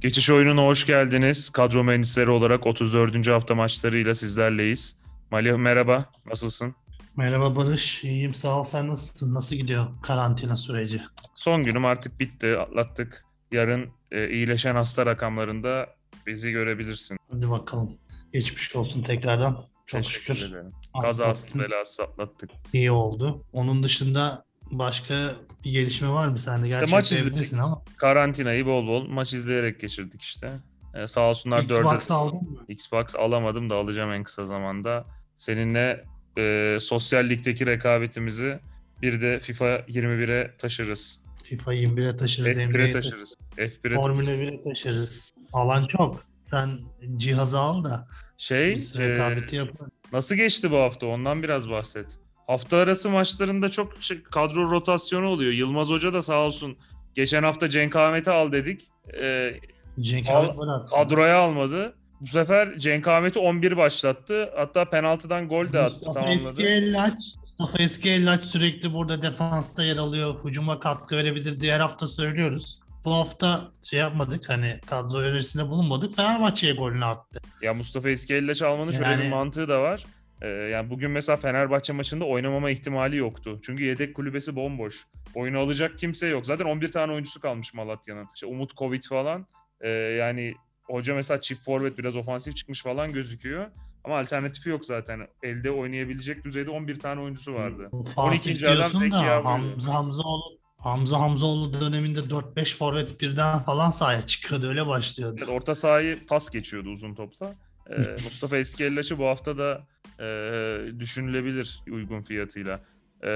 Geçiş oyununa hoş geldiniz. Kadro mühendisleri olarak 34. hafta maçlarıyla sizlerleyiz. Malih merhaba, nasılsın? Merhaba Barış, iyiyim sağ ol. Sen nasılsın? Nasıl gidiyor karantina süreci? Son günüm artık bitti, atlattık. Yarın e, iyileşen hasta rakamlarında bizi görebilirsin. Hadi bakalım. Geçmiş olsun tekrardan. Çok Teşekkür şükür. ederim. Kazasız atlattın. belasız atlattık. İyi oldu. Onun dışında başka bir gelişme var mı sende? Gerçi maç hep izledik. ama. Karantinayı bol bol maç izleyerek geçirdik işte. E, sağ olsunlar Xbox dördü. aldın mı? Xbox alamadım da alacağım en kısa zamanda. Seninle e, sosyal ligdeki rekabetimizi bir de FIFA 21'e taşırız. FIFA 21'e taşırız. F1'e NBA'ye taşırız. F1'e Formula 1'e taşırız. Alan çok. Sen cihazı al da Şey, biz e, rekabeti yaparız. nasıl geçti bu hafta? Ondan biraz bahset. Hafta arası maçlarında çok şey- kadro rotasyonu oluyor. Yılmaz Hoca da sağ olsun. Geçen hafta Cenk Ahmet'i al dedik. E, Cenk al- kadroya almadı. Bu sefer Cenk Ahmet'i 11 başlattı. Hatta penaltıdan gol de attı. Mustafa Tamamladı. Eski Ellaç, Mustafa Eski Ellaç sürekli burada defansta yer alıyor. Hücuma katkı verebilir diye her hafta söylüyoruz. Bu hafta şey yapmadık hani kadro önerisinde bulunmadık. Fenerbahçe'ye golünü attı. Ya Mustafa Eskiel'le çalmanın şöyle bir Yani- mantığı da var. Ee, yani bugün mesela Fenerbahçe maçında oynamama ihtimali yoktu. Çünkü yedek kulübesi bomboş. Oyunu alacak kimse yok. Zaten 11 tane oyuncusu kalmış Malatya'nın. İşte Umut Kovic falan. Ee, yani hoca mesela çift forvet biraz ofansif çıkmış falan gözüküyor. Ama alternatifi yok zaten. Elde oynayabilecek düzeyde 11. tane oyuncusu vardı. 12. Ofansif adam diyorsun Zeki. Hamza Hamzaoğlu Hamza Hamzaoğlu döneminde 4-5 forvet birden falan sahaya çıkıyordu. Öyle başlıyordu. Evet, orta sahayı pas geçiyordu uzun topla. Ee, Mustafa Eskiel'laç'ı bu hafta da e, düşünülebilir uygun fiyatıyla. Ee,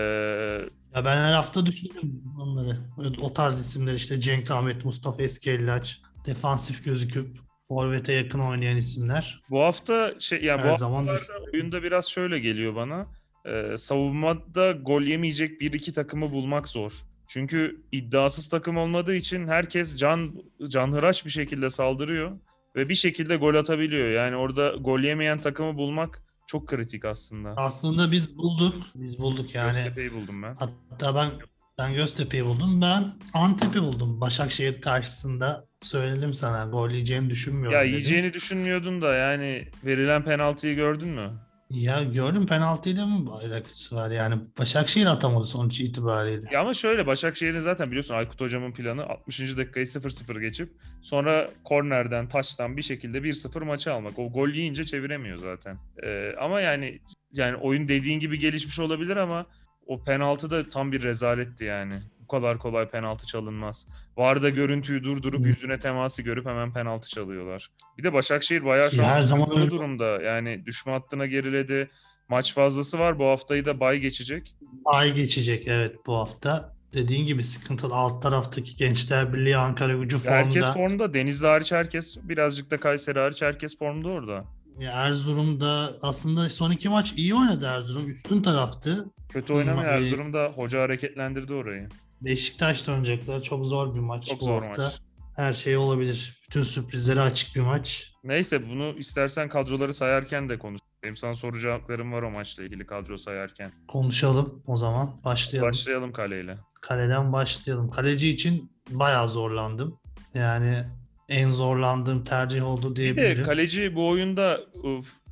Ya ben her hafta düşünüyorum onları. O tarz isimler işte Cenk Ahmet, Mustafa Eskellaç, defansif gözüküp forvete yakın oynayan isimler. Bu hafta şey ya Her bu zaman oyunda biraz şöyle geliyor bana. Ee, savunmada gol yemeyecek bir iki takımı bulmak zor. Çünkü iddiasız takım olmadığı için herkes can canhıraş bir şekilde saldırıyor ve bir şekilde gol atabiliyor. Yani orada gol yemeyen takımı bulmak çok kritik aslında. Aslında biz bulduk. Biz bulduk yani. Göztepe'yi buldum ben. Hatta ben ben Göztepe'yi buldum. Ben Antep'i buldum. Başakşehir karşısında söyledim sana. Gol yiyeceğini düşünmüyorum Ya dedim. yiyeceğini düşünmüyordun da yani verilen penaltıyı gördün mü? Ya gördüm penaltıyla mı alakası var yani. Başakşehir atamadı sonuç itibariyle. Ya ama şöyle Başakşehir'in zaten biliyorsun Aykut Hocam'ın planı 60. dakikayı 0-0 geçip sonra kornerden, taçtan bir şekilde 1-0 maçı almak. O gol yiyince çeviremiyor zaten. Ee, ama yani yani oyun dediğin gibi gelişmiş olabilir ama o penaltı da tam bir rezaletti yani. Bu kadar kolay penaltı çalınmaz. Varda görüntüyü durdurup yüzüne teması görüp hemen penaltı çalıyorlar. Bir de Başakşehir bayağı şu an her zaman öyle- durumda. Yani düşme hattına geriledi. Maç fazlası var. Bu haftayı da bay geçecek. Ay geçecek evet bu hafta. Dediğin gibi sıkıntılı alt taraftaki Gençler Birliği Ankara gücü formda. Herkes formda. Denizli hariç herkes, birazcık da Kayseri hariç herkes formda orada. Ya Erzurum'da aslında son iki maç iyi oynadı Erzurum. Üstün taraftı. Kötü oynamıyor Hmm, Erzurum'da. Hoca hareketlendirdi orayı. Beşiktaş'ta oynayacaklar. Çok zor bir maç Çok bu zor hafta. maç. Her şey olabilir. Bütün sürprizlere açık bir maç. Neyse bunu istersen kadroları sayarken de konuş. Benim sana soru cevaplarım var o maçla ilgili kadro sayarken. Konuşalım o zaman. Başlayalım. Başlayalım kaleyle. Kaleden başlayalım. Kaleci için bayağı zorlandım. Yani en zorlandığım tercih oldu Bir diyebilirim. kaleci bu oyunda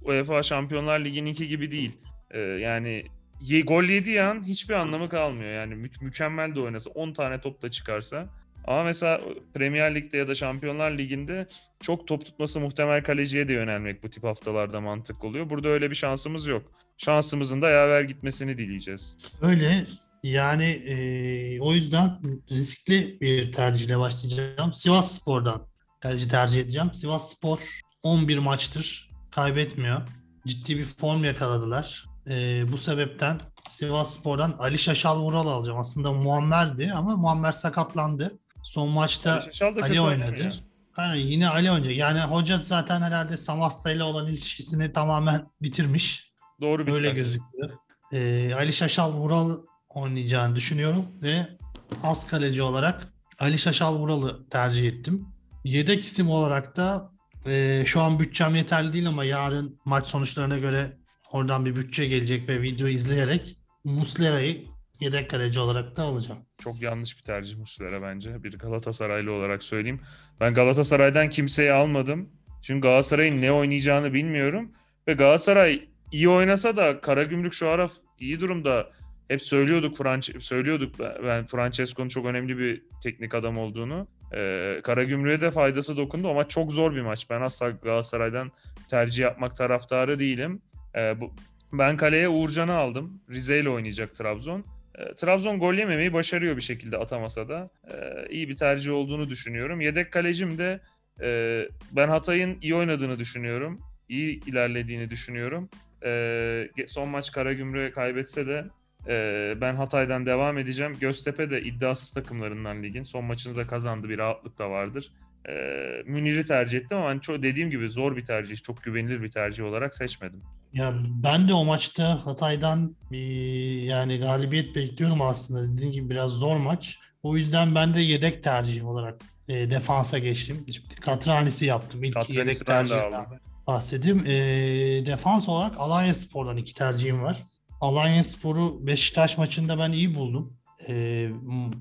UEFA Şampiyonlar Ligi'ninki gibi değil. Ee, yani ye, gol yediği an hiçbir anlamı kalmıyor. Yani mü- mükemmel de oynasa 10 tane top da çıkarsa. Ama mesela Premier Lig'de ya da Şampiyonlar Ligi'nde çok top tutması muhtemel kaleciye de yönelmek bu tip haftalarda mantık oluyor. Burada öyle bir şansımız yok. Şansımızın da yaver gitmesini dileyeceğiz. Öyle yani eee, o yüzden riskli bir tercihle başlayacağım. Sivas Spor'dan kaleci tercih edeceğim. Sivas Spor 11 maçtır kaybetmiyor. Ciddi bir form yakaladılar. Eee, bu sebepten Sivas Spor'dan Ali Şaşal Vural alacağım. Aslında Muammer'di ama Muammer sakatlandı. Son maçta Ali Ali oynadı. Aynen, yine Ali oynayacak. Yani hoca zaten herhalde Samasta ile olan ilişkisini tamamen bitirmiş. Doğru bir Öyle gözüküyor. Ee, Ali Şaşal Vural oynayacağını düşünüyorum ve az kaleci olarak Ali Şaşal Vural'ı tercih ettim. Yedek isim olarak da e, şu an bütçem yeterli değil ama yarın maç sonuçlarına göre oradan bir bütçe gelecek ve video izleyerek Muslera'yı Yedek kaleci olarak da alacağım. Çok yanlış bir tercih Muslera bence. Bir Galatasaraylı olarak söyleyeyim. Ben Galatasaray'dan kimseyi almadım. Çünkü Galatasaray'ın ne oynayacağını bilmiyorum. Ve Galatasaray iyi oynasa da Karagümrük şu ara iyi durumda. Hep söylüyorduk Franç söylüyorduk ben Francesco'nun çok önemli bir teknik adam olduğunu. Ee, Karagümrük'e de faydası dokundu ama çok zor bir maç. Ben asla Galatasaray'dan tercih yapmak taraftarı değilim. Ee, bu, ben kaleye Uğurcan'ı aldım. Rize ile oynayacak Trabzon. E, Trabzon gol yememeyi başarıyor bir şekilde atamasa da. E, iyi bir tercih olduğunu düşünüyorum. Yedek kalecim de e, ben Hatay'ın iyi oynadığını düşünüyorum. İyi ilerlediğini düşünüyorum. E, son maç Karagümrük'e kaybetse de e, ben Hatay'dan devam edeceğim. Göztepe de iddiasız takımlarından ligin. Son maçını da kazandı. Bir rahatlık da vardır. E, Münir'i tercih ettim ama hani çok, dediğim gibi zor bir tercih. Çok güvenilir bir tercih olarak seçmedim. Ya ben de o maçta Hatay'dan bir yani galibiyet bekliyorum aslında. Dediğim gibi biraz zor maç. O yüzden ben de yedek tercih olarak e, defansa geçtim. Katranisi yaptım. İlk Katranisi yedek aldım. bahsedeyim. E, defans olarak Alanya Spor'dan iki tercihim var. Alanya Spor'u Beşiktaş maçında ben iyi buldum. E,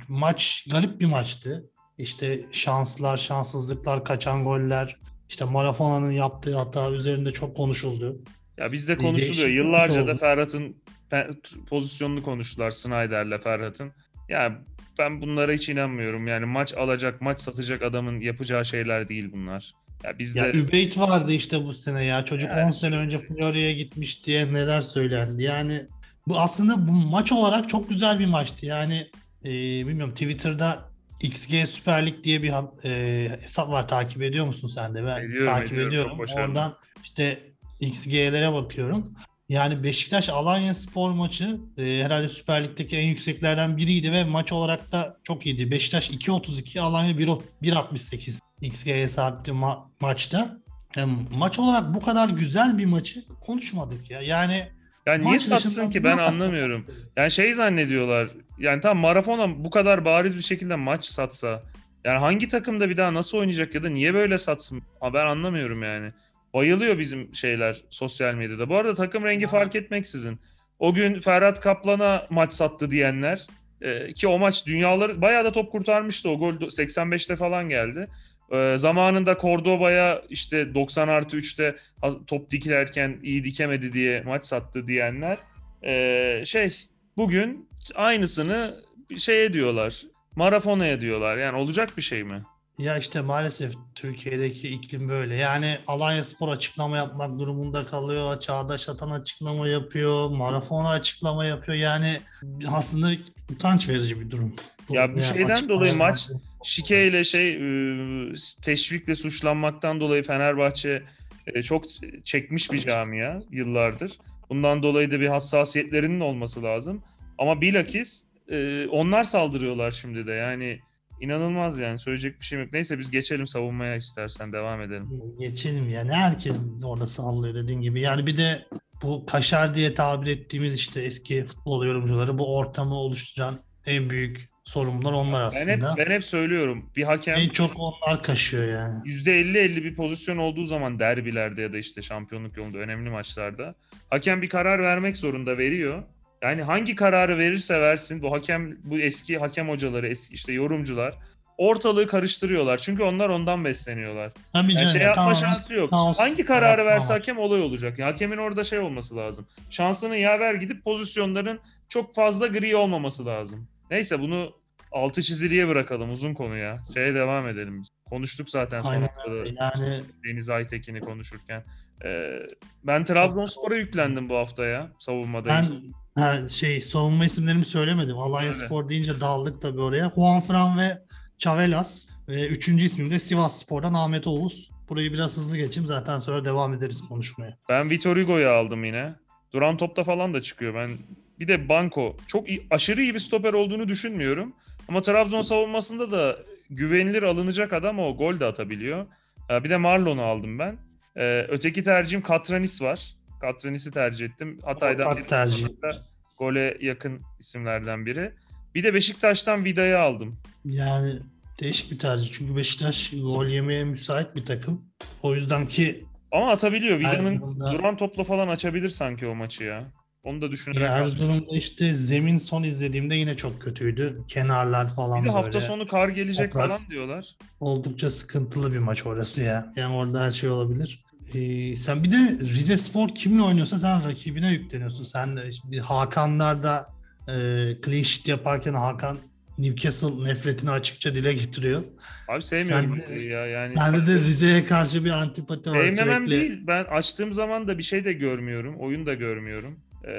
maç garip bir maçtı. İşte şanslar, şanssızlıklar, kaçan goller, işte Marafona'nın yaptığı hata üzerinde çok konuşuldu. Ya bizde konuşuluyor. değişiklik Yıllarca da. Ferhat'ın pozisyonunu konuştular Snyder'le Ferhat'ın. Ya ben bunlara hiç inanmıyorum. Yani maç alacak, maç satacak adamın yapacağı şeyler değil bunlar. Ya bizde Ya Übeyt vardı işte bu sene ya. Çocuk Evet. 10 sene önce Florya'ya gitmiş diye neler söylendi. Yani bu aslında bu maç olarak çok güzel bir maçtı. Yani e, bilmiyorum Twitter'da XG Süper Lig diye bir e, hesap var. Takip ediyor musun sen de? Ben Ediyorum, takip ediyorum. ediyorum. Oradan işte XG'lere bakıyorum. Yani Beşiktaş Alanya Spor maçı e, herhalde Süper Lig'deki en yükseklerden biriydi ve maç olarak da çok iyiydi. Beşiktaş 2.32, Alanya 1.o- 1.68 XG'ye sahipti ma- maçta. Yani maç olarak bu kadar güzel bir maçı konuşmadık ya. Yani ya niye maç satsın ki ben anlamıyorum. Yani şey zannediyorlar. Yani tam Marafona bu kadar bariz bir şekilde maç satsa. Yani hangi takımda bir daha nasıl oynayacak ya da niye böyle satsın? Ha ben anlamıyorum yani. Bayılıyor bizim şeyler sosyal medyada. Bu arada takım rengi fark etmeksizin. O gün Ferhat Kaplan'a maç sattı diyenler e, ki o maç dünyaları bayağı da top kurtarmıştı. O gol 85'te falan geldi. E, zamanında Cordoba'ya işte 90 artı 3'te ha- top dikilerken iyi dikemedi diye maç sattı diyenler e, şey bugün aynısını şeye diyorlar. Marafona'ya diyorlar. Yani olacak bir şey mi? ya işte maalesef Türkiye'deki iklim böyle. Yani Alanya Spor açıklama yapmak durumunda kalıyor. Çağdaş Atan açıklama yapıyor. Marafona açıklama yapıyor. Yani aslında utanç verici bir durum. Ya bu şeyden açıklama dolayı yapmak. Maç şikeyle şey e, teşvikle suçlanmaktan dolayı Fenerbahçe e, çok çekmiş bir camia yıllardır. Bundan dolayı da bir hassasiyetlerinin olması lazım. Ama bilakis e, onlar saldırıyorlar şimdi de. Yani inanılmaz yani söyleyecek bir şey yok. Neyse biz geçelim savunmaya istersen devam edelim. Geçelim yani herkes orada sallıyor dediğin gibi. Yani bir de bu kaşar diye tabir ettiğimiz işte eski futbol yorumcuları bu ortamı oluşturan en büyük sorumlular onlar Ben hep, aslında. ben hep söylüyorum bir hakem En çok onlar kaşıyor yani. %50-50 bir pozisyon olduğu zaman derbilerde ya da işte şampiyonluk yolunda önemli maçlarda hakem bir karar vermek zorunda veriyor. Yani hangi kararı verirse versin bu hakem bu eski hakem hocaları eski işte yorumcular ortalığı karıştırıyorlar. Çünkü onlar ondan besleniyorlar. Tabii Yani canım, şey yapma tamam, şansı yok. kaos Hangi kararı yaratma verse hakem olay olacak. Yani hakemin orada şey olması lazım. Şansını yaver gidip pozisyonların çok fazla gri olmaması lazım. Neyse bunu altı çiziliye bırakalım uzun konu ya. Şeye devam edelim biz. Konuştuk zaten son haftada. Yani Deniz Aytekin'i konuşurken. Ee, ben Trabzonspor'a yüklendim bu hafta ya savunmada. ben ha, şey savunma isimlerimi söylemedim. Alanya Öyle. Spor deyince daldık tabii oraya. Juan Fran ve Chavelas. Ve üçüncü ismim de Sivas Spor'dan Ahmet Oğuz. Burayı biraz hızlı geçeyim zaten sonra devam ederiz konuşmaya. Ben Vitor Hugo'yu aldım yine. Duran topta falan da çıkıyor. Ben bir de Banko çok iyi, aşırı iyi bir stoper olduğunu düşünmüyorum. Ama Trabzon savunmasında da güvenilir alınacak adam o gol de atabiliyor. Ee, Bir de Marlon'u aldım ben. Ee, Öteki tercihim Katranis var. Katranis'i tercih ettim. Hatay'dan bir tercih. gole yakın isimlerden biri. Bir de Beşiktaş'tan Vida'yı aldım. Yani değişik bir tercih. Çünkü Beşiktaş gol yemeye müsait bir takım. O yüzden ki Ama atabiliyor. Vida'nın duran topla falan açabilir sanki o maçı ya. Onu da düşünerek Ya. Erzurum'da işte zemin son izlediğimde yine çok kötüydü. Kenarlar falan Bir de hafta böyle. sonu kar gelecek toprak. falan diyorlar. Oldukça sıkıntılı bir maç orası ya. Yani orada her şey olabilir. Ee, sen bir de Rize Spor kimle oynuyorsa sen rakibine yükleniyorsun. Sen de şimdi Hakanlar da e, clean sheet yaparken Hakan Newcastle nefretini açıkça dile getiriyor. Abi sevmiyorum Sen de- ya yani. Bende de Rize'ye karşı bir antipati var Sevmemem sürekli. değil. Ben açtığım zaman da bir şey de görmüyorum. Oyun da görmüyorum. Ee,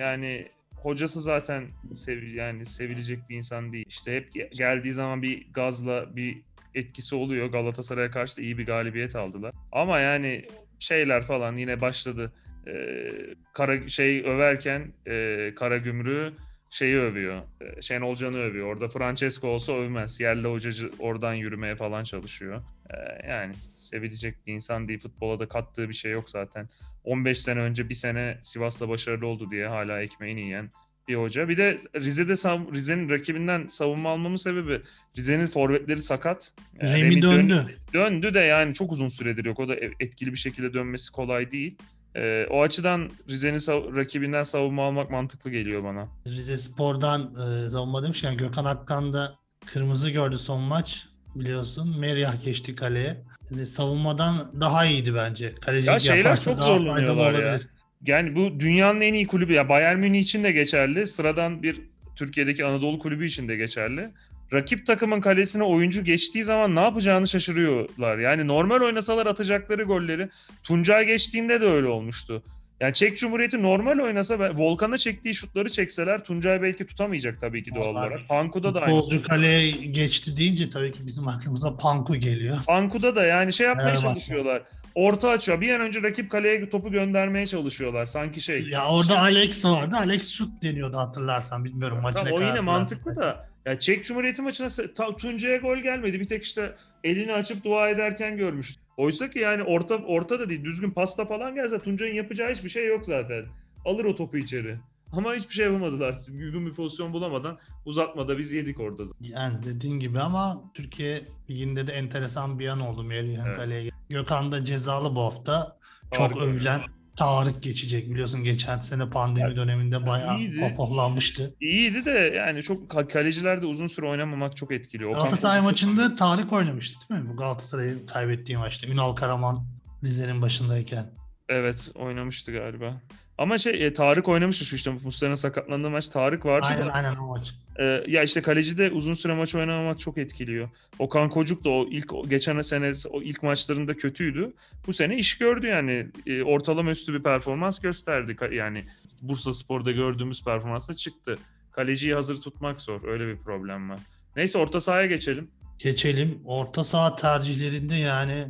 yani hocası zaten sev yani sevilecek bir insan değil. İşte hep ge- geldiği zaman bir gazla bir etkisi oluyor. Galatasaray'a karşı da iyi bir galibiyet aldılar. Ama yani şeyler falan yine başladı. Ee, kara şey överken e, Kara Gümrüğü şeyi övüyor. E, Şenol Can'ı övüyor. Orada Francesco olsa övmez. Yerli hocacı oradan yürümeye falan çalışıyor. Ee, yani sevilecek bir insan değil. Futbola da kattığı bir şey yok zaten. 15 sene önce bir sene Sivas'la başarılı oldu diye hala ekmeğini yiyen bir hoca. Bir de Rize'de Rize'nin rakibinden savunma almamın sebebi Rize'nin forvetleri sakat. Remi dön- döndü. döndü de yani çok uzun süredir yok. O da e- etkili bir şekilde dönmesi kolay değil. Ee, o açıdan Rize'nin sav- rakibinden savunma almak mantıklı geliyor bana. Rize Spor'dan e, savunma demişken Gökhan Akkan da kırmızı gördü son maç biliyorsun. Meriyah geçti kaleye. Yani savunmadan daha iyiydi bence. Kalecilik Ya şeyler çok zorlanıyorlar ya. olabilir. Yani bu dünyanın en iyi kulübü ya Bayern Münih için de geçerli. Sıradan bir Türkiye'deki Anadolu kulübü için de geçerli. Rakip takımın kalesine oyuncu geçtiği zaman ne yapacağını şaşırıyorlar. Yani normal oynasalar atacakları golleri Tuncay geçtiğinde de öyle olmuştu. Yani Çek Cumhuriyeti normal oynasa Volkan'a çektiği şutları çekseler Tuncay belki tutamayacak tabii ki doğal Vallahi olarak. Panku'da da aynı. Futbolcu kaleye geçti deyince tabii ki bizim aklımıza Panku geliyor. Panku'da da yani şey yapmaya Fenerbahçe. çalışıyorlar. Orta açıyor. Bir an önce rakip kaleye topu göndermeye çalışıyorlar. Sanki şey. Ya orada Alex vardı. Alex şut deniyordu hatırlarsan. Bilmiyorum maçı Tamam, ne o yine mantıklı da. Ya Çek Cumhuriyeti maçına se- ta, Tuncay'a gol gelmedi. Bir tek işte elini açıp dua ederken görmüş. Oysa ki yani orta orta da değil. Düzgün pasta falan gelse Tuncay'ın yapacağı hiçbir şey yok zaten. Alır o topu içeri. Ama hiçbir şey yapamadılar. Uygun bir pozisyon bulamadan uzatmada biz yedik orada. Yani dediğin gibi ama Türkiye Ligi'nde de enteresan bir yan oldu Merih'in Evet. kaleye. Gökhan da cezalı bu hafta. Çok Tarık. övülen Tarık geçecek. Biliyorsun geçen sene pandemi döneminde bayağı iyiydi. pohpohlanmıştı. İyiydi de yani çok ka- kalecilerde uzun süre oynamamak çok etkili. Okan Galatasaray maçında Tarık oynamıştı değil mi? Bu Galatasaray'ın kaybettiği maçta. Ünal Karaman Rize'nin başındayken. Evet oynamıştı galiba. Ama şey e, Tarık oynamıştı şu işte Muslera'nın sakatlandığı maç Tarık vardı Aynen da. aynen o maç. e, ya işte kaleci de uzun süre maç oynamamak çok etkiliyor. Okan Kocuk da o ilk geçen sene o ilk maçlarında kötüydü. Bu sene iş gördü yani E, ortalama üstü bir performans gösterdi. Yani Bursa Spor'da gördüğümüz performansla çıktı. Kaleciyi hazır tutmak zor. Öyle bir problem var. Neyse orta sahaya geçelim. Geçelim. Orta saha tercihlerinde yani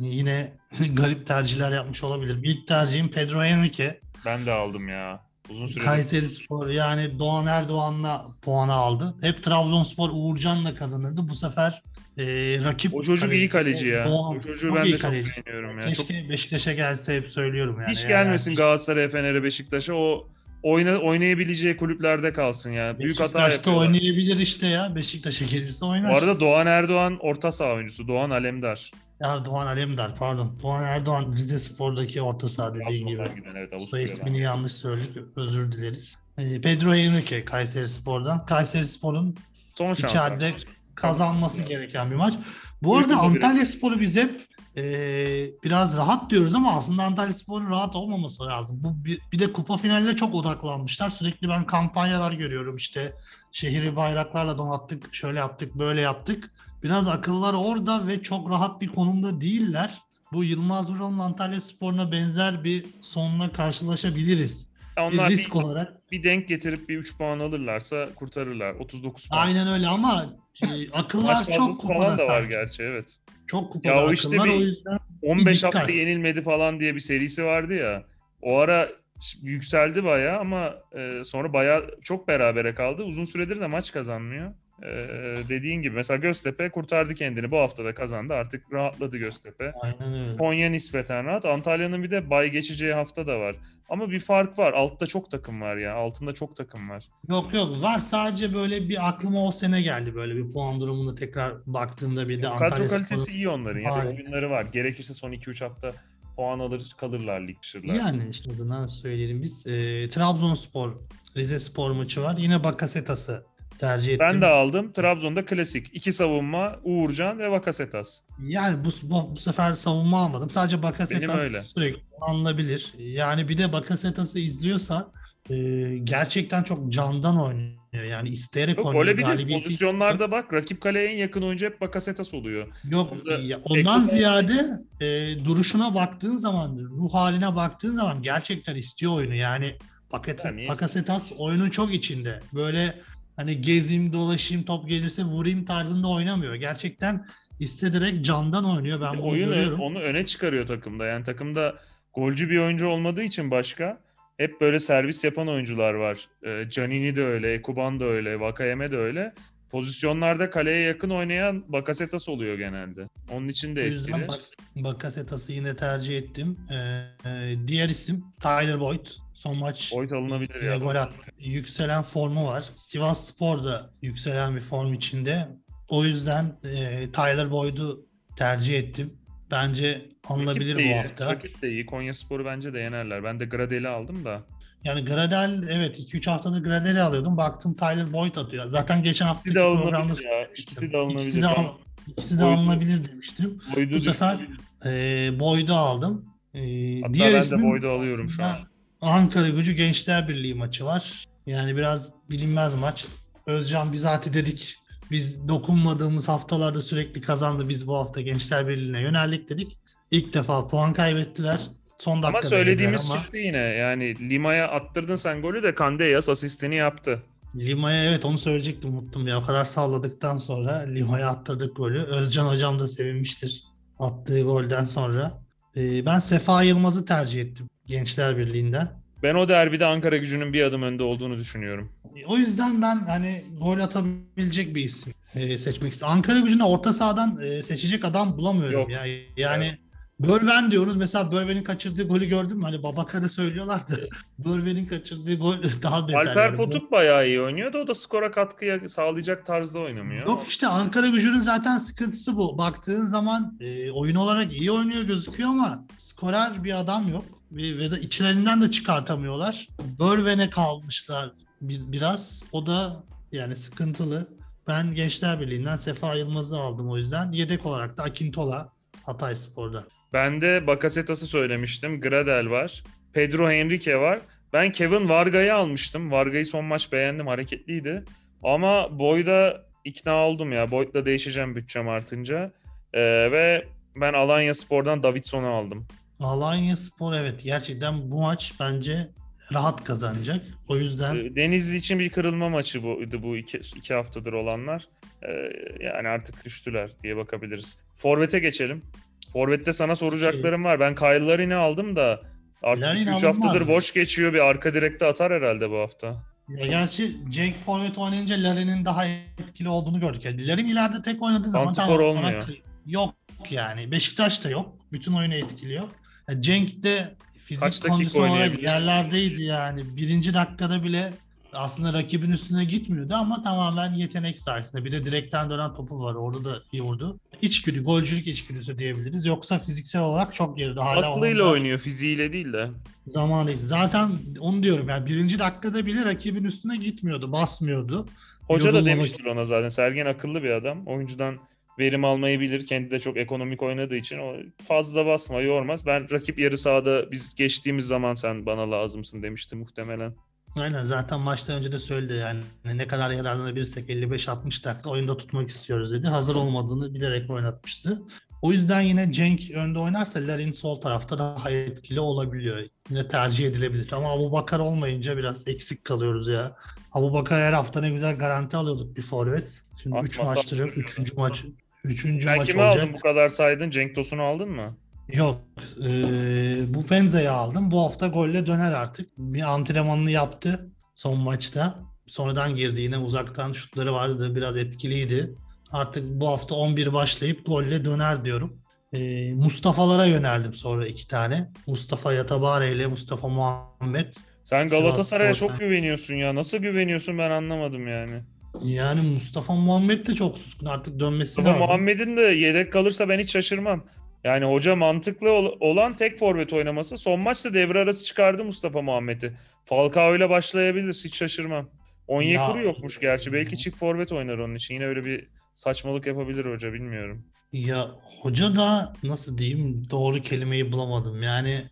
yine garip tercihler yapmış olabilir. İlk tercihim Pedro Henrique. Ben de aldım ya. Uzun süre. Kayseri Spor yani Doğan Erdoğan'la puanı aldı. Hep Trabzonspor Uğurcan'la kazanırdı. Bu sefer e, rakip O çocuk iyi kaleci ya. Doğan, o çocuğu çok ben de çok kaleci. beğeniyorum ya. Çok Keşke Beşiktaş'a gelse hep söylüyorum yani. Hiç Yani gelmesin Galatasaray'a, Fener'e, Beşiktaş'a. O oyna, oynayabileceği kulüplerde kalsın ya. Büyük hata Beşiktaş'ta yapıyorlar. oynayabilir işte ya. Beşiktaş'a gelirse oynar. Bu arada Doğan Erdoğan orta saha oyuncusu. Doğan Alemdar. Ya Doğan Alemdar pardon. Doğan Erdoğan Rize Spor'daki orta saha dediğin gibi. Giden evet Soy Avusturya'dan. ismini yanlış söyledik. Özür dileriz. E, Pedro Henrique Kayseri Spor'dan. Kayseri Spor'un Son şans. içeride kazanması gereken bir maç. Bu arada Antalya Spor'u biz hep e, biraz rahat diyoruz ama aslında Antalya Spor'un rahat olmaması lazım. Bu bir, bir de kupa finaline çok odaklanmışlar. Sürekli ben kampanyalar görüyorum işte şehri bayraklarla donattık, şöyle yaptık, böyle yaptık. Biraz akıllar orada ve çok rahat bir konumda değiller. Bu Yılmaz Vural'ın Antalya Spor'una benzer bir sonla karşılaşabiliriz. Onlar bir bir, risk olarak. bir denk getirip bir 3 puan alırlarsa kurtarırlar. 39 puan. Aynen öyle ama e, akıllar çok kupada falan da var gerçi evet. Çok kupada Ya o işte akıllar bir- o yüzden 15 dikkat. hafta yenilmedi falan diye bir serisi vardı ya. O ara yükseldi bayağı ama e, sonra bayağı çok berabere kaldı. Uzun süredir de maç kazanmıyor. E, dediğin gibi mesela Göztepe kurtardı kendini. Bu hafta da kazandı. Artık rahatladı Göztepe. aynen öyle. Konya nispeten rahat. Antalya'nın bir de bay geçeceği hafta da var. Ama bir fark var. Altta çok takım var ya. Altında çok takım var. Yok yok var sadece böyle bir aklıma o sene geldi böyle bir puan durumunu tekrar baktığımda bir de Kadro Antalya kalitesi Spor'un iyi onların. Ya oyunları var. Gerekirse son 2-3 hafta puan alır kalırlar lig dışırlar. Yani işte adına söyleyelim biz. E, Trabzonspor, Rize Spor maçı var. Yine Bakasetas'ı tercih ettim. Ben de aldım. Trabzon'da klasik. iki savunma Uğurcan ve Vakasetas. Yani bu, bu, bu sefer savunma almadım. Sadece Bakasetas öyle. sürekli kullanılabilir. Yani bir de Bakasetas'ı izliyorsa e, gerçekten çok candan oynuyor. Yani isteyerek Yok oynuyor. öyle bir Galibiyeti- pozisyonlarda bak rakip kaleye en yakın oyuncu hep Bakasetas oluyor. Yok Orada ya ondan ziyade e, duruşuna baktığın zaman, ruh haline baktığın zaman gerçekten istiyor oyunu. Yani Yani Bakasetas oyunun çok içinde. Böyle hani gezeyim, dolaşayım, top gelirse vurayım tarzında oynamıyor. Gerçekten hissederek candan oynuyor. Ben bunu Oyun görüyorum. onu öne çıkarıyor takımda. Yani takımda golcü bir oyuncu olmadığı için başka hep böyle servis yapan oyuncular var. Ee, Canini de öyle, Ekuban da öyle, Vakayeme de öyle. Pozisyonlarda kaleye yakın oynayan Bakasetas oluyor genelde. Onun için O de etkili. bak, Bakasetas'ı yine tercih ettim. Ee, e, diğer isim Tyler Boyd. Son maç Boyd alınabilir ya. gol attı. Yükselen formu var. Sivas Spor da yükselen bir form içinde. O yüzden e, Tyler Boyd'u tercih ettim. Bence alınabilir iyi, bu hafta. Rakip de iyi. Konya Spor'u bence de yenerler. Ben de Gradel'i aldım da. Yani Gradel evet 2-3 haftadır Gradel'i alıyordum. Baktım Tyler Boyd atıyor. Zaten geçen hafta İkisi de alınabilir ya. İkisi de alınabilir. İkisi de, al- ikisi de Boyd'u- alınabilir demiştim. Boyd'u Bu sefer e, Boyd'u aldım. E, Hatta diğer ben de Boyd'u alıyorum şu an. Ankara Gücü Gençler Birliği maçı var. Yani biraz bilinmez maç. Özcan bizatihi dedik. Biz dokunmadığımız haftalarda sürekli kazandı. Biz bu hafta Gençler Birliği'ne yöneldik dedik. İlk defa puan kaybettiler. Son Ama dakikada söylediğimiz ama çıktı yine. Yani Lima'ya attırdın sen golü de Kandeyas asistini yaptı. Lima'ya evet onu söyleyecektim unuttum ya. O kadar salladıktan sonra Lima'ya attırdık golü. Özcan hocam da sevinmiştir attığı golden sonra. Ee, ben Sefa Yılmaz'ı tercih ettim Gençler Birliği'nden. Ben o derbide Ankara gücünün bir adım önde olduğunu düşünüyorum. O yüzden ben hani gol atabilecek bir isim e, seçmek istiyorum. Ankara gücünde orta sahadan e, seçecek adam bulamıyorum Yok. ya. Yani Börven diyoruz. Mesela Börven'in kaçırdığı golü gördün mü? Hani Babakar'ı söylüyorlardı. Börven'in kaçırdığı gol daha beter. Alper yani. Potuk bayağı iyi oynuyor da o da skora katkı sağlayacak tarzda oynamıyor. Yok işte Ankara gücünün zaten sıkıntısı bu. Baktığın zaman e, oyun olarak iyi oynuyor gözüküyor ama skorer bir adam yok. Ve, de içlerinden de çıkartamıyorlar. Börven'e kalmışlar bir, biraz. O da yani sıkıntılı. Ben Gençler Birliği'nden Sefa Yılmaz'ı aldım o yüzden. Yedek olarak da Akintola Hatay Spor'da. Ben de Bakasetas'ı söylemiştim. Gradel var. Pedro Henrique var. Ben Kevin Varga'yı almıştım. Varga'yı son maç beğendim. Hareketliydi. Ama Boyd'a ikna oldum ya. Boyd'la değişeceğim bütçem artınca. Ee, ve ben Alanya Spor'dan Davidson'u aldım. Alanya Spor evet gerçekten bu maç bence rahat kazanacak. O yüzden Ee, Denizli için bir kırılma maçı buydu bu iki, iki haftadır olanlar. Ee, yani artık düştüler diye bakabiliriz. Forvet'e geçelim. Forvet'te sana soracaklarım var. Ben Kyle Larin'i aldım da artık Larin 2-3 alınmaz. haftadır boş geçiyor. Bir arka direkte atar herhalde bu hafta. Ya gerçi Cenk Forvet oynayınca Larin'in daha etkili olduğunu gördük. Yani Larin ileride tek oynadığı zaman Santifor tamam, olmuyor. Yok yani. Beşiktaş da yok. Bütün oyunu etkiliyor. Cenk de fizik Kaç kondisyon olarak yerlerdeydi yani. Birinci dakikada bile aslında rakibin üstüne gitmiyordu ama tamamen yetenek sayesinde. Bir de direkten dönen topu var. Orada da iyi vurdu. İçgüdü, golcülük içgüdüsü diyebiliriz. Yoksa fiziksel olarak çok geride. Hala Aklıyla da- oynuyor, fiziğiyle değil de. zamanı. Zaten onu diyorum yani birinci dakikada bile rakibin üstüne gitmiyordu, basmıyordu. Hoca da Yorulmamak- demiştir ona zaten. Sergen akıllı bir adam. Oyuncudan verim almayı bilir. Kendi de çok ekonomik oynadığı için o fazla basma, yormaz. Ben rakip yarı sahada biz geçtiğimiz zaman sen bana lazımsın demişti muhtemelen. Aynen zaten maçtan önce de söyledi yani ne kadar yararlanabilirsek 55-60 dakika oyunda tutmak istiyoruz dedi. Hazır olmadığını bilerek oynatmıştı. O yüzden yine Cenk önde oynarsa Larin sol tarafta daha etkili olabiliyor. Yine tercih edilebilir. Ama Abu Bakar olmayınca biraz eksik kalıyoruz ya. Abu Bakar her hafta ne güzel garanti alıyorduk bir forvet. Şimdi 3 Atmasa maçtır yok. duruyor. 3. maç. 3. Sen maç kimi olacak. aldın bu kadar saydın? Cenk Tosun'u aldın mı? Yok. Ee, bu Penza'yı aldım. Bu hafta golle döner artık. Bir antrenmanını yaptı son maçta. Sonradan girdi yine uzaktan şutları vardı. Biraz etkiliydi. Artık bu hafta 11 başlayıp golle döner diyorum. Ee, Mustafa'lara yöneldim sonra iki tane. Mustafa Yatabare ile Mustafa Muhammed. Sen Galatasaray'a çok güveniyorsun ya. Nasıl güveniyorsun ben anlamadım yani. Yani Mustafa Muhammed de çok suskun artık dönmesi Ama lazım. Muhammed'in de yedek kalırsa ben hiç şaşırmam. Yani hoca mantıklı ol- olan tek forvet oynaması. Son maçta devre arası çıkardı Mustafa Muhammed'i. Falcao ile başlayabilir. Hiç şaşırmam. Onyekuru Ya- yokmuş gerçi. Belki çift forvet oynar onun için. Yine öyle bir saçmalık yapabilir hoca bilmiyorum. Ya hoca da nasıl diyeyim doğru kelimeyi bulamadım. Yani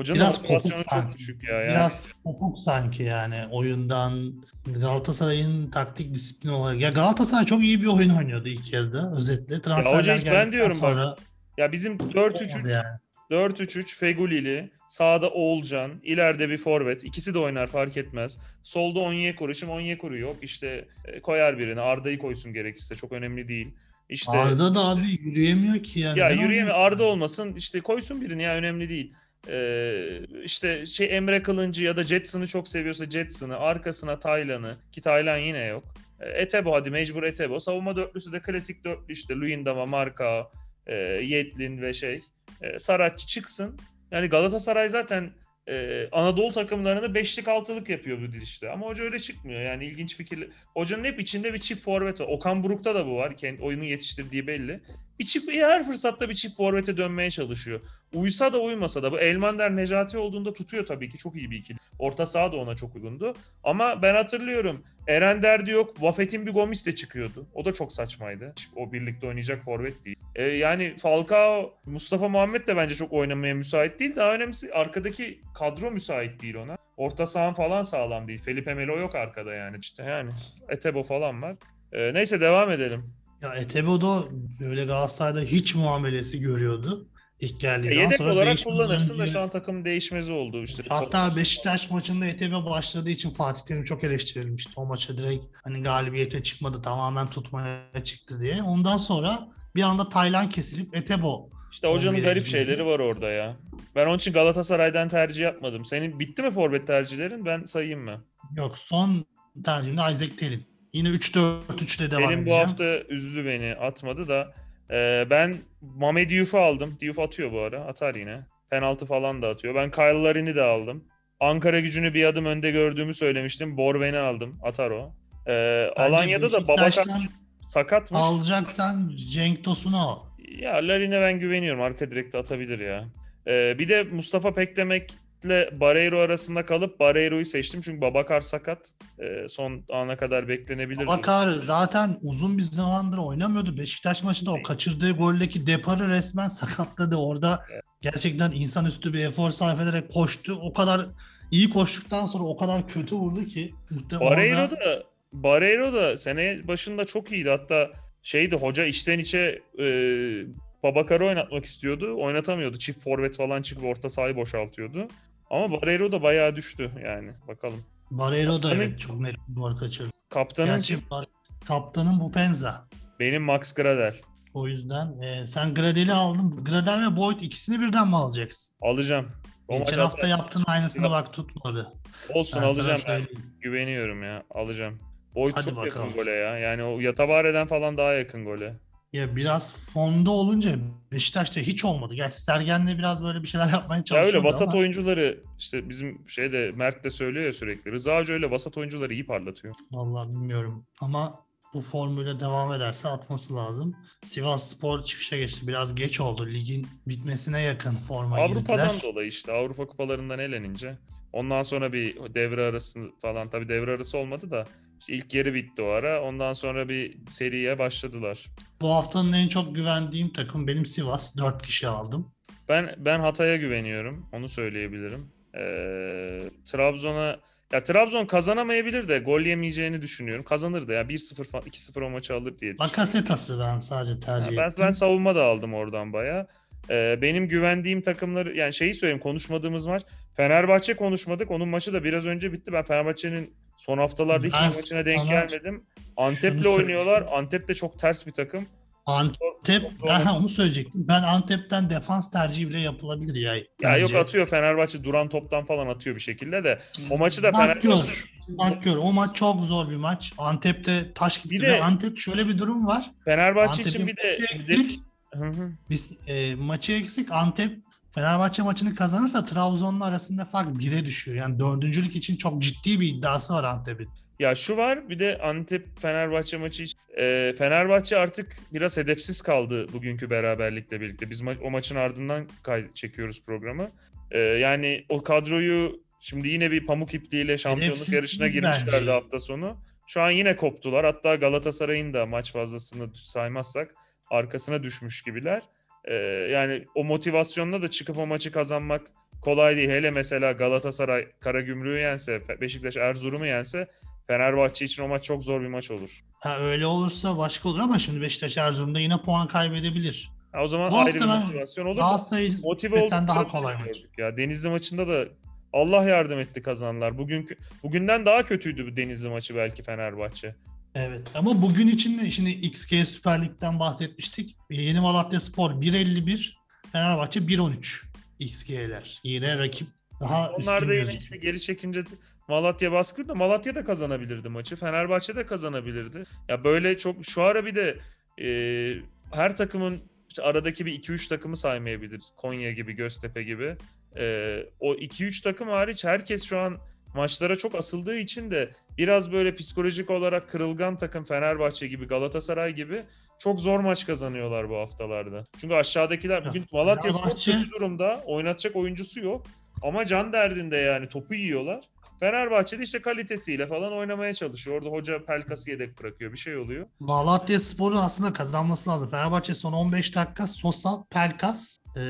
Hocanın Biraz kopuk çok sanki. düşük ya. Yani biraz kopuk sanki yani oyundan Galatasaray'ın taktik disiplini olarak. Ya Galatasaray çok iyi bir oyun oynuyordu ilk yarıda özetle. Transferler hoca hiç- ben diyorum bak, sonra ya bizim olmadı 4-3-3 yani. 4-3-3 Fegulili, sağda Oğulcan, ileride bir forvet. İkisi de oynar fark etmez. Solda Onyekuru. Şimdi Onyekuru yok. İşte e, koyar birini. Arda'yı koysun gerekirse. Çok önemli değil. İşte Arda da abi yürüyemiyor ki yani. ya ki? Arda olmasın. İşte koysun birini ya önemli değil. Ee, işte şey Emre Kılıncı ya da Jetson'ı çok seviyorsa Jetson'ı, arkasına Taylan'ı ki Taylan yine yok. E, Etebo hadi mecbur Etebo. Savunma dörtlüsü de klasik dörtlü işte Luyendama, Marka, e, Yetlin ve şey. E, Saratçı çıksın. Yani Galatasaray zaten e, Anadolu takımlarını beşlik altılık yapıyor bu dizişte. Ama hoca öyle çıkmıyor. Yani ilginç fikirli. Hocanın hep içinde bir çift forvet var. Okan Buruk'ta da bu var. Kendi oyunu yetiştirdiği belli. Bir çift, her fırsatta bir çift forvete dönmeye çalışıyor. Uysa da uymasa da bu Elmander Necati olduğunda tutuyor tabii ki. Çok iyi bir ikili. Orta saha da ona çok uygundu. Ama ben hatırlıyorum. Eren Derdi yok. Vafet'in bir Gomis de çıkıyordu. O da çok saçmaydı. O birlikte oynayacak forvet değil. E, yani Falcao, Mustafa Muhammed de bence çok oynamaya müsait değil. Daha önemlisi arkadaki kadro müsait değil ona. Orta sahan falan sağlam değil. Felipe Melo yok arkada yani. İşte yani Etebo falan var. E, neyse devam edelim. Ya Etebo'da böyle Galatasaray'da hiç muamelesi görüyordu. İlk geldiği E, zaman yedek sonra olarak değişmeden kullanırsın da şu an takım değişmezi oldu işte. Hatta Beşiktaş maçında Etebe başladığı için Fatih Terim çok eleştirilmişti. O maça direkt hani galibiyete çıkmadı tamamen tutmaya çıktı diye. Ondan sonra bir anda Taylan kesilip Etebo İşte hocanın 11'e garip girdi. şeyleri var orada ya. Ben onun için Galatasaray'dan tercih yapmadım. Senin bitti mi forvet tercihlerin? Ben sayayım mı? yok son tercihimde Isaac Telin. Yine 3-4-3 ile devam bu edeceğim. hafta üzdü beni. Atmadı da. Ee, ben Mame Diouf'u aldım. Diouf atıyor bu ara. Atar yine. Penaltı falan da atıyor. Ben Kyle Larin'i de aldım. Ankara gücünü bir adım önde gördüğümü söylemiştim. Borben'i aldım. Atar o. Ee, Alanya'da da Beşiktaş'tan sakatmış. alacaksan Cenk Tosun'u al. Ya Larin'e ben güveniyorum. Arka direkte atabilir ya. Ee, bir de Mustafa Peklemek'le Barreiro arasında kalıp Barreiro'yu seçtim. Çünkü Babakar sakat. Ee, son ana kadar beklenebilir. Bakar zaten uzun bir zamandır oynamıyordu. Beşiktaş maçında o kaçırdığı goldeki Depar'ı resmen sakatladı. Orada gerçekten insanüstü bir efor sarf ederek koştu. O kadar iyi koştuktan sonra o kadar kötü vurdu ki. Barreiro orada- da Barreiro da sene başında çok iyiydi. Hatta şeydi hoca içten içe e, Babakar'ı oynatmak istiyordu. Oynatamıyordu. Çift forvet falan çıkıp orta sahayı boşaltıyordu. Ama Barreiro da bayağı düştü yani. Bakalım. Barreiro da evet çok net gol kaçırdı. Kaptanın Gerçi Bar- kaptanın bu Penza. benim Max Gradel. O yüzden e, sen Gradel'i aldın. Gradel ve Boyd ikisini birden mi alacaksın? Alacağım. O Geçen hafta yaptığın aynısını bak tutmadı. Olsun Ben alacağım ben. Güveniyorum ya. Alacağım. Boyd Hadi çok bakalım. yakın gole ya. Yani o Yatabare'den falan daha yakın gole. Ya biraz fonda olunca Beşiktaş'ta hiç olmadı. Gerçi Sergen'le biraz böyle bir şeyler yapmaya Ya çalışıyordu öyle vasat ama oyuncuları işte bizim şeyde Mert de söylüyor ya sürekli. Rıza Hoca öyle vasat oyuncuları iyi parlatıyor. vallahi bilmiyorum. Ama bu formüle devam ederse atması lazım. Sivas Spor çıkışa geçti. Biraz geç oldu. Ligin bitmesine yakın forma Avrupa'dan girdiler. dolayı işte Avrupa kupalarından elenince. Ondan sonra bir devre arası falan tabii devre arası olmadı da ilk yarı bitti o ara. Ondan sonra bir seriye başladılar. Bu haftanın en çok güvendiğim takım benim Sivas. 4 kişi aldım. Ben ben Hatay'a güveniyorum. Onu söyleyebilirim. Ee, Trabzon'a ya Trabzon kazanamayabilir de gol yemeyeceğini düşünüyorum. Kazanır da ya 1-0 falan 2-0 o maçı alır diye. Bakasetas'ı ben sadece tercih ben, ettim. ben savunma da aldım oradan baya. benim güvendiğim takımları yani şeyi söyleyeyim konuşmadığımız maç Fenerbahçe konuşmadık. Onun maçı da biraz önce bitti. Ben Fenerbahçe'nin son haftalarda hiç Ben maçına denk gelmedim. Antep'le oynuyorlar. Antep de çok ters bir takım. Antep, Çok zor. ben ha, onu söyleyecektim. Ben Antep'ten defans tercihi bile yapılabilir ya. Ya bence. yok atıyor Fenerbahçe duran toptan falan atıyor bir şekilde de. O maçı da Fenerbahçe gör. Bak gör. O maç çok zor bir maç. Antep'te taş gitti. Bir de- Antep şöyle bir durum var. Fenerbahçe için Antep'in bir de eksik. Hı hı. Biz e, maçı eksik. Antep Fenerbahçe maçını kazanırsa Trabzon'la arasında fark 1'e düşüyor. Yani dördüncülük için çok ciddi bir iddiası var Antep'in. Ya şu var bir de Antep Fenerbahçe maçı için- e, Fenerbahçe artık biraz hedefsiz kaldı bugünkü beraberlikle birlikte. Biz ma- o maçın ardından kay- çekiyoruz programı. E, yani o kadroyu şimdi yine bir pamuk ipliğiyle şampiyonluk Hedefsiz yarışına girmişlerdi bence. hafta sonu. Şu an yine koptular. Hatta Galatasaray'ın da maç fazlasını saymazsak arkasına düşmüş gibiler. E, yani o motivasyonla da çıkıp o maçı kazanmak kolay değil. Hele mesela Galatasaray Karagümrük'ü yense, Beşiktaş Erzurum'u yense Fenerbahçe için o maç çok zor bir maç olur. Ha, öyle olursa başka olur ama şimdi Beşiktaş Erzurum'da yine puan kaybedebilir. Ha, o zaman Bu ayrı bir motivasyon olur. Galatasaray Motive daha kolay maç. gördük Ya. Denizli maçında da Allah yardım etti kazanlar. Bugünkü bugünden daha kötüydü bu Denizli maçı belki Fenerbahçe. Evet ama bugün için de şimdi XG Süper Lig'den bahsetmiştik. Yeni Malatya Spor 1.51, Fenerbahçe 1.13 XG'ler. Yine rakip daha Onlar da yine işte geri çekince Malatya baskı da Malatya da kazanabilirdi maçı. Fenerbahçe de kazanabilirdi. Ya böyle çok şu ara bir de e, her takımın işte aradaki bir 2-3 takımı saymayabiliriz. Konya gibi, Göztepe gibi. E, o 2-3 takım hariç herkes şu an maçlara çok asıldığı için de biraz böyle psikolojik olarak kırılgan takım Fenerbahçe gibi, Galatasaray gibi çok zor maç kazanıyorlar bu haftalarda. Çünkü aşağıdakiler bugün Malatya Spor kötü durumda. Oynatacak oyuncusu yok. Ama can derdinde yani topu yiyorlar. Fenerbahçe'de işte kalitesiyle falan oynamaya çalışıyor. Orada hoca Pelkas'ı yedek bırakıyor. Bir şey oluyor. Malatya Spor'un aslında kazanması lazım. Fenerbahçe son 15 dakika Sosa, Pelkas, e,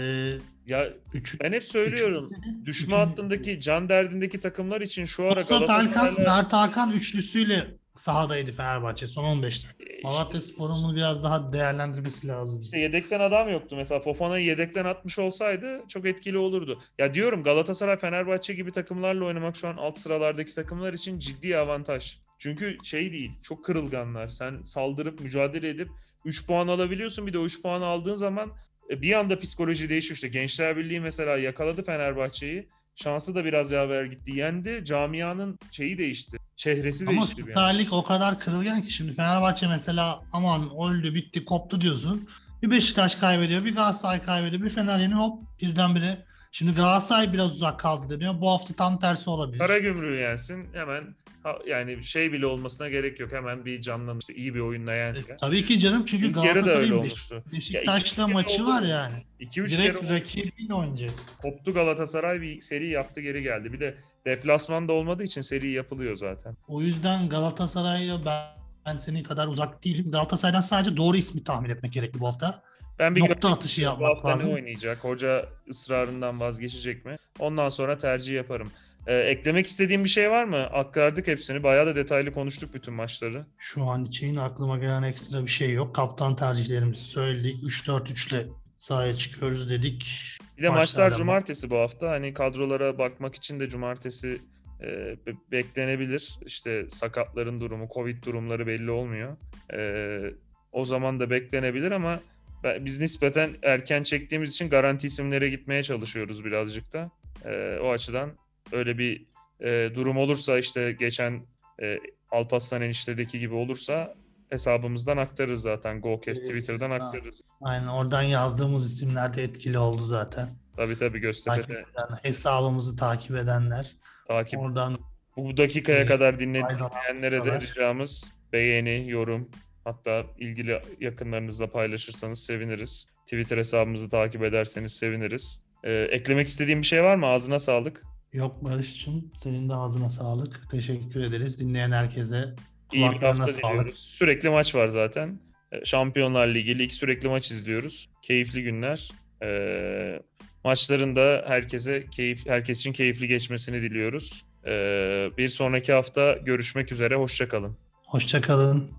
Ya üç, ben hep söylüyorum. üçüncüsü- Düşme üçüncü- hattındaki can derdindeki takımlar için şu ara Sosa, Pelkas, Mert Hakan üçlüsüyle sahadaydı Fenerbahçe son 15 dakika. e, Malatya Spor'un bunu biraz daha değerlendirmesi lazım. İşte yedekten adam yoktu. Mesela Fofana'yı yedekten atmış olsaydı çok etkili olurdu. Ya diyorum Galatasaray, Fenerbahçe gibi takımlarla oynamak şu an alt sıralardaki takımlar için ciddi avantaj. Çünkü şey değil, çok kırılganlar. Sen saldırıp mücadele edip 3 puan alabiliyorsun. Bir de o 3 puan aldığın zaman e, bir anda psikoloji değişiyor. İşte Gençler Birliği mesela yakaladı Fenerbahçe'yi. Şansı da biraz yaver gitti. Yendi. Camianın şeyi değişti. Çehresi Ama değişti. anda. Süper Lig o kadar kırılgan ki şimdi Fenerbahçe mesela aman öldü bitti koptu diyorsun. Bir Beşiktaş kaybediyor, bir Galatasaray kaybediyor, bir Fener yeniyor hop birdenbire. Şimdi Galatasaray biraz uzak kaldı deniyor. Bu hafta tam tersi olabilir. Karagümrük'ü yensin hemen yani şey bile olmasına gerek yok. Hemen bir canlan işte iyi bir oyunla yensin. E, tabii ki canım çünkü İlk Galatasaray'ın Beşiktaş'la kere maçı oldu var yani. 2-3 kere Direkt rakibiyle oynayacak. koptu Galatasaray bir seri yaptı geri geldi. Bir de deplasman da olmadığı için seri yapılıyor zaten. O yüzden Galatasaray'a ben, ben senin kadar uzak değilim. Galatasaray'dan sadece doğru ismi tahmin etmek gerekli bu hafta. Ben bir Nokta atışı istiyorum. Bu yapmak hafta lazım. ne oynayacak? Hoca ısrarından vazgeçecek mi? Ondan sonra tercih yaparım. Ee, eklemek istediğim bir şey var mı? Aktardık hepsini. Bayağı da detaylı konuştuk bütün maçları. Şu an için aklıma gelen ekstra bir şey yok. Kaptan tercihlerimizi söyledik. 3-4-3 ile sahaya çıkıyoruz dedik. Bir de maçlar Maçlardan cumartesi bu hafta. Hani kadrolara bakmak için de cumartesi e, be- beklenebilir. İşte sakatların durumu, covid durumları belli olmuyor. E, o zaman da beklenebilir ama biz nispeten erken çektiğimiz için garanti isimlere gitmeye çalışıyoruz birazcık da. E, o açıdan öyle bir e, durum olursa işte geçen e, Alparslan eniştedeki gibi olursa hesabımızdan aktarırız zaten. GoCast Twitter'dan aktarırız. Aynen oradan yazdığımız isimler de etkili oldu zaten. Tabii tabii Göztepe'de hesabımızı takip edenler. takip Oradan Bu dakikaya Evet, kadar dinleyenlere de ricamız beğeni, yorum hatta ilgili yakınlarınızla paylaşırsanız seviniriz. Twitter hesabımızı takip ederseniz seviniriz. Ee, eklemek istediğim bir şey var mı? Ağzına sağlık. Yok Barış'cığım senin de ağzına sağlık. Teşekkür ederiz. Dinleyen herkese İyi bir kulaklarına hafta sağlık. diliyoruz. Sürekli maç var zaten. Ee, Şampiyonlar Ligi, lig sürekli maç izliyoruz. Keyifli günler. Ee, maçların da herkese keyif, herkes için keyifli geçmesini diliyoruz. Ee, bir sonraki hafta görüşmek üzere. Hoşçakalın. Hoşçakalın.